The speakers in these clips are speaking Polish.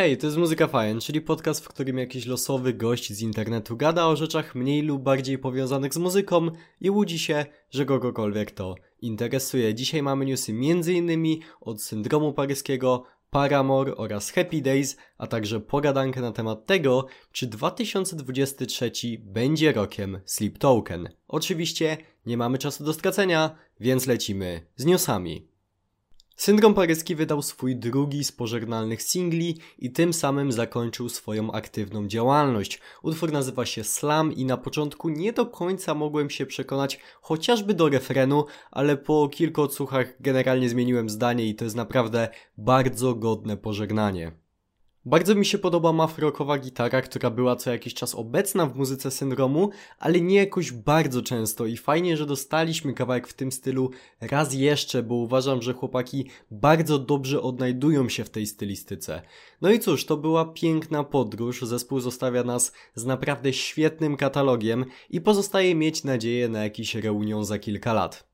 Hej, to jest Muzyka Fajen, czyli podcast, w którym jakiś losowy gość z internetu gada o rzeczach mniej lub bardziej powiązanych z muzyką i łudzi się, że kogokolwiek to interesuje. Dzisiaj mamy newsy m.in. od syndromu paryskiego, Paramore oraz Happy Days, a także pogadankę na temat tego, czy 2023 będzie rokiem Sleep Token. Oczywiście nie mamy czasu do stracenia, więc lecimy z newsami. Syndrom paryski wydał swój drugi z pożegnalnych singli i tym samym zakończył swoją aktywną działalność. Utwór nazywa się Slam i na początku nie do końca mogłem się przekonać chociażby do refrenu, ale po kilku odsłuchach generalnie zmieniłem zdanie i to jest naprawdę bardzo godne pożegnanie. Bardzo mi się podoba mafrokowa gitara, która była co jakiś czas obecna w muzyce syndromu, ale nie jakoś bardzo często i fajnie, że dostaliśmy kawałek w tym stylu raz jeszcze, bo uważam, że chłopaki bardzo dobrze odnajdują się w tej stylistyce. No i cóż, to była piękna podróż, zespół zostawia nas z naprawdę świetnym katalogiem i pozostaje mieć nadzieję na jakiś reunion za kilka lat.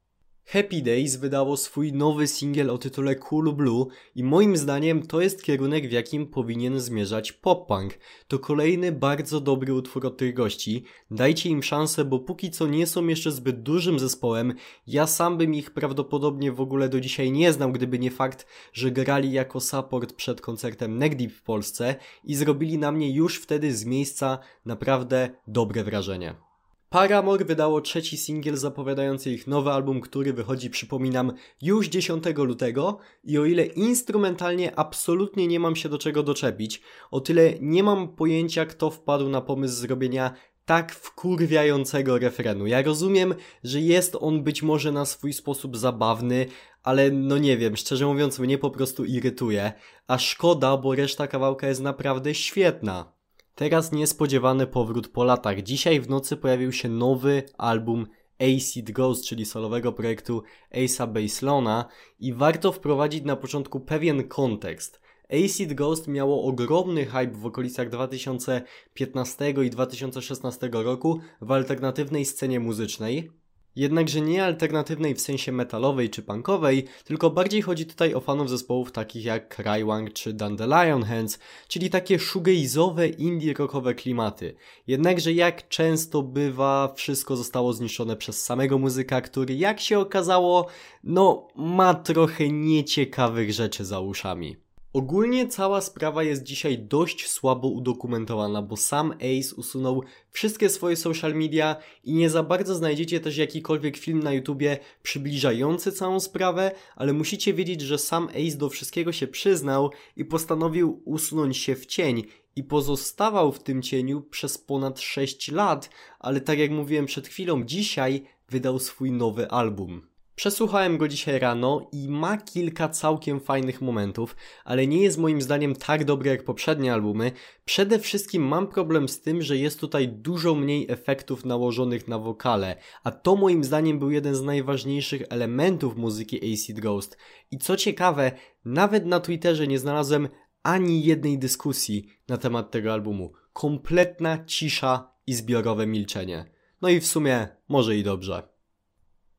Happy Days wydało swój nowy singiel o tytule Cool Blue i moim zdaniem to jest kierunek w jakim powinien zmierzać pop-punk. To kolejny bardzo dobry utwór od tych gości. Dajcie im szansę, bo póki co nie są jeszcze zbyt dużym zespołem. Ja sam bym ich prawdopodobnie w ogóle do dzisiaj nie znał, gdyby nie fakt, że grali jako support przed koncertem Neck Deep w Polsce i zrobili na mnie już wtedy z miejsca naprawdę dobre wrażenie. Paramore wydało trzeci singiel zapowiadający ich nowy album, który wychodzi, przypominam, już 10 lutego i o ile instrumentalnie absolutnie nie mam się do czego doczepić, o tyle nie mam pojęcia kto wpadł na pomysł zrobienia tak wkurwiającego refrenu. Ja rozumiem, że jest on być może na swój sposób zabawny, ale no nie wiem, szczerze mówiąc mnie po prostu irytuje, a szkoda, bo reszta kawałka jest naprawdę świetna. Teraz niespodziewany powrót po latach. Dzisiaj w nocy pojawił się nowy album Acid Ghost, czyli solowego projektu Ace'a Baselona i warto wprowadzić na początku pewien kontekst. Acid Ghost miało ogromny hype w okolicach 2015 i 2016 roku w alternatywnej scenie muzycznej, Jednakże nie alternatywnej w sensie metalowej czy punkowej, tylko bardziej chodzi tutaj o fanów zespołów takich jak Krywang czy Dandelion Hands, czyli takie shoegaze'owe, indie rockowe klimaty. Jednakże jak często bywa, wszystko zostało zniszczone przez samego muzyka, który jak się okazało, no ma trochę nieciekawych rzeczy za uszami. Ogólnie cała sprawa jest dzisiaj dość słabo udokumentowana, bo sam Ace usunął wszystkie swoje social media i nie za bardzo znajdziecie też jakikolwiek film na YouTubie przybliżający całą sprawę, ale musicie wiedzieć, że sam Ace do wszystkiego się przyznał i postanowił usunąć się w cień i pozostawał w tym cieniu przez ponad 6 lat, ale tak jak mówiłem przed chwilą, dzisiaj wydał swój nowy album. Przesłuchałem go dzisiaj rano i ma kilka całkiem fajnych momentów, ale nie jest moim zdaniem tak dobry jak poprzednie albumy. Przede wszystkim mam problem z tym, że jest tutaj dużo mniej efektów nałożonych na wokale, a to moim zdaniem był jeden z najważniejszych elementów muzyki Acid Ghost. I co ciekawe, nawet na Twitterze nie znalazłem ani jednej dyskusji na temat tego albumu. Kompletna cisza i zbiorowe milczenie. No i w sumie może i dobrze.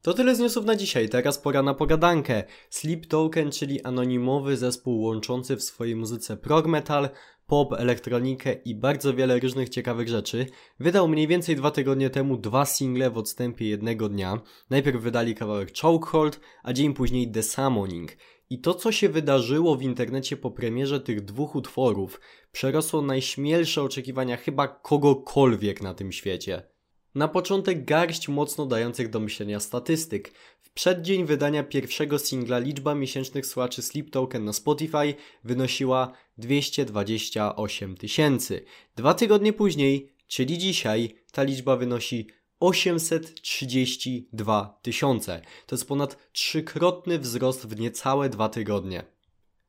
To tyle z newsów na dzisiaj, teraz pora na pogadankę. Sleep Token, czyli anonimowy zespół łączący w swojej muzyce prog metal, pop, elektronikę i bardzo wiele różnych ciekawych rzeczy, wydał mniej więcej dwa tygodnie temu dwa single w odstępie jednego dnia. Najpierw wydali kawałek Chokehold, a dzień później The Summoning. I to, co się wydarzyło w internecie po premierze tych dwóch utworów, przerosło najśmielsze oczekiwania chyba kogokolwiek na tym świecie. Na początek garść mocno dających do myślenia statystyk. W przeddzień wydania pierwszego singla liczba miesięcznych słuchaczy Sleep Token na Spotify wynosiła 228 tysięcy. Dwa tygodnie później, czyli dzisiaj, ta liczba wynosi 832 tysiące. To jest ponad trzykrotny wzrost w niecałe dwa tygodnie.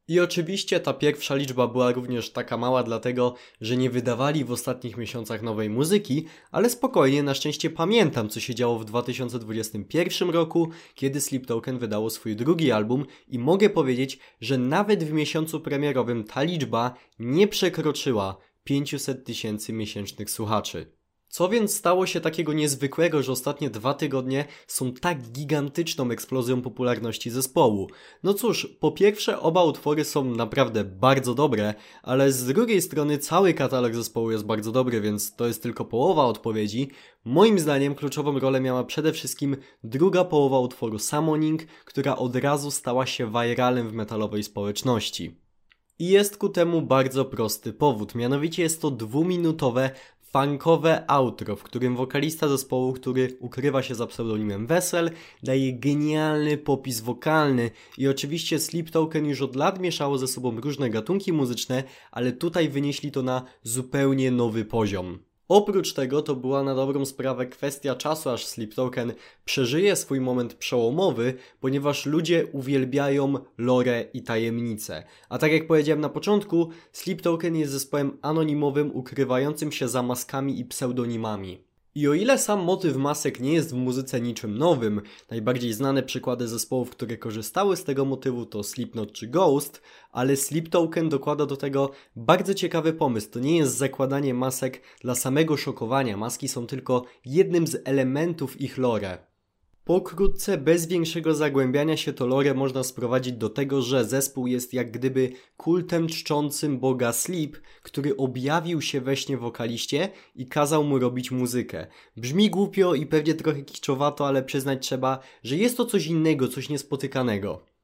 I oczywiście ta pierwsza liczba była również taka mała, dlatego że nie wydawali w ostatnich miesiącach nowej muzyki, ale spokojnie, na szczęście pamiętam, co się działo w 2021 roku, kiedy Sleep Token wydało swój drugi album i mogę powiedzieć, że nawet w miesiącu premierowym ta liczba nie przekroczyła 500 tysięcy miesięcznych słuchaczy. Co więc stało się takiego niezwykłego, że ostatnie dwa tygodnie są tak gigantyczną eksplozją popularności zespołu? No cóż, po pierwsze oba utwory są naprawdę bardzo dobre, ale z drugiej strony cały katalog zespołu jest bardzo dobry, więc to jest tylko połowa odpowiedzi. Moim zdaniem kluczową rolę miała przede wszystkim druga połowa utworu Summoning, która od razu stała się viralem w metalowej społeczności. I jest ku temu bardzo prosty powód, mianowicie jest to dwuminutowe funkowe outro, w którym wokalista zespołu, który ukrywa się za pseudonimem Wesel, daje genialny popis wokalny i oczywiście Sleep Token już od lat mieszało ze sobą różne gatunki muzyczne, ale tutaj wynieśli to na zupełnie nowy poziom. Oprócz tego to była na dobrą sprawę kwestia czasu, aż Sleep Token przeżyje swój moment przełomowy, ponieważ ludzie uwielbiają lore i tajemnice. A tak jak powiedziałem na początku, Sleep Token jest zespołem anonimowym ukrywającym się za maskami i pseudonimami. I o ile sam motyw masek nie jest w muzyce niczym nowym, najbardziej znane przykłady zespołów, które korzystały z tego motywu to Slipknot czy Ghost, ale Sleep Token dokłada do tego bardzo ciekawy pomysł. To nie jest zakładanie masek dla samego szokowania, maski są tylko jednym z elementów ich lore. Pokrótce, bez większego zagłębiania się to lore można sprowadzić do tego, że zespół jest jak gdyby kultem czczącym boga Sleep, który objawił się we śnie wokaliście i kazał mu robić muzykę. Brzmi głupio i pewnie trochę kiczowato, ale przyznać trzeba, że jest to coś innego, coś niespotykanego.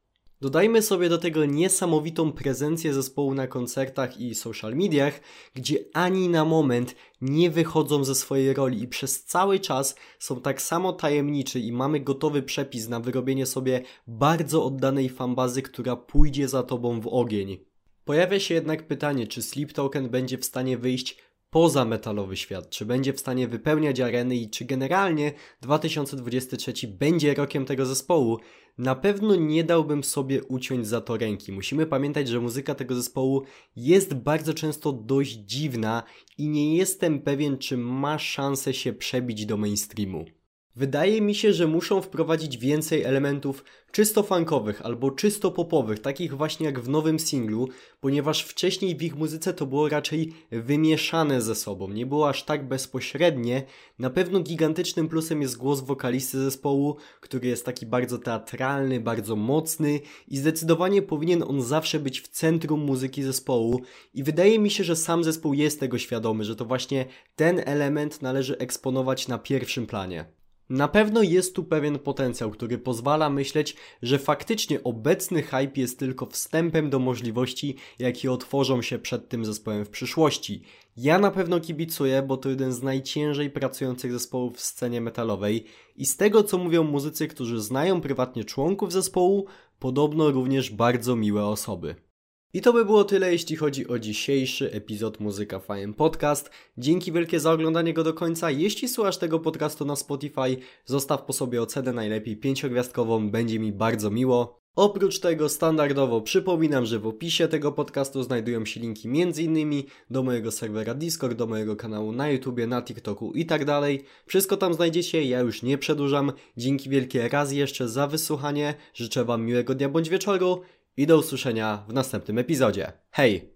Dodajmy sobie do tego niesamowitą prezencję zespołu na koncertach i social mediach, gdzie ani na moment nie wychodzą ze swojej roli i przez cały czas są tak samo tajemniczy i mamy gotowy przepis na wyrobienie sobie bardzo oddanej fanbazy, która pójdzie za tobą w ogień. Pojawia się jednak pytanie, czy Sleep Token będzie w stanie wyjść poza metalowy świat, czy będzie w stanie wypełniać areny i czy generalnie 2023 będzie rokiem tego zespołu, na pewno nie dałbym sobie uciąć za to ręki. Musimy pamiętać, że muzyka tego zespołu jest bardzo często dość dziwna i nie jestem pewien, czy ma szansę się przebić do mainstreamu. Wydaje mi się, że muszą wprowadzić więcej elementów czysto funkowych albo czysto popowych, takich właśnie jak w nowym singlu, ponieważ wcześniej w ich muzyce to było raczej wymieszane ze sobą, nie było aż tak bezpośrednie. Na pewno gigantycznym plusem jest głos wokalisty zespołu, który jest taki bardzo teatralny, bardzo mocny i zdecydowanie powinien on zawsze być w centrum muzyki zespołu i wydaje mi się, że sam zespół jest tego świadomy, że to właśnie ten element należy eksponować na pierwszym planie. Na pewno jest tu pewien potencjał, który pozwala myśleć, że faktycznie obecny hype jest tylko wstępem do możliwości, jakie otworzą się przed tym zespołem w przyszłości. Ja na pewno kibicuję, bo to jeden z najciężej pracujących zespołów w scenie metalowej i z tego co mówią muzycy, którzy znają prywatnie członków zespołu, podobno również bardzo miłe osoby. I to by było tyle, jeśli chodzi o dzisiejszy epizod Muzyka Fajem Podcast. Dzięki wielkie za oglądanie go do końca. Jeśli słuchasz tego podcastu na Spotify, zostaw po sobie ocenę najlepiej pięciogwiazdkową, będzie mi bardzo miło. Oprócz tego standardowo przypominam, że w opisie tego podcastu znajdują się linki m.in. do mojego serwera Discord, do mojego kanału na YouTubie, na TikToku i tak dalej. Wszystko tam znajdziecie, ja już nie przedłużam. Dzięki wielkie raz jeszcze za wysłuchanie. Życzę Wam miłego dnia bądź wieczoru i do usłyszenia w następnym epizodzie. Hej!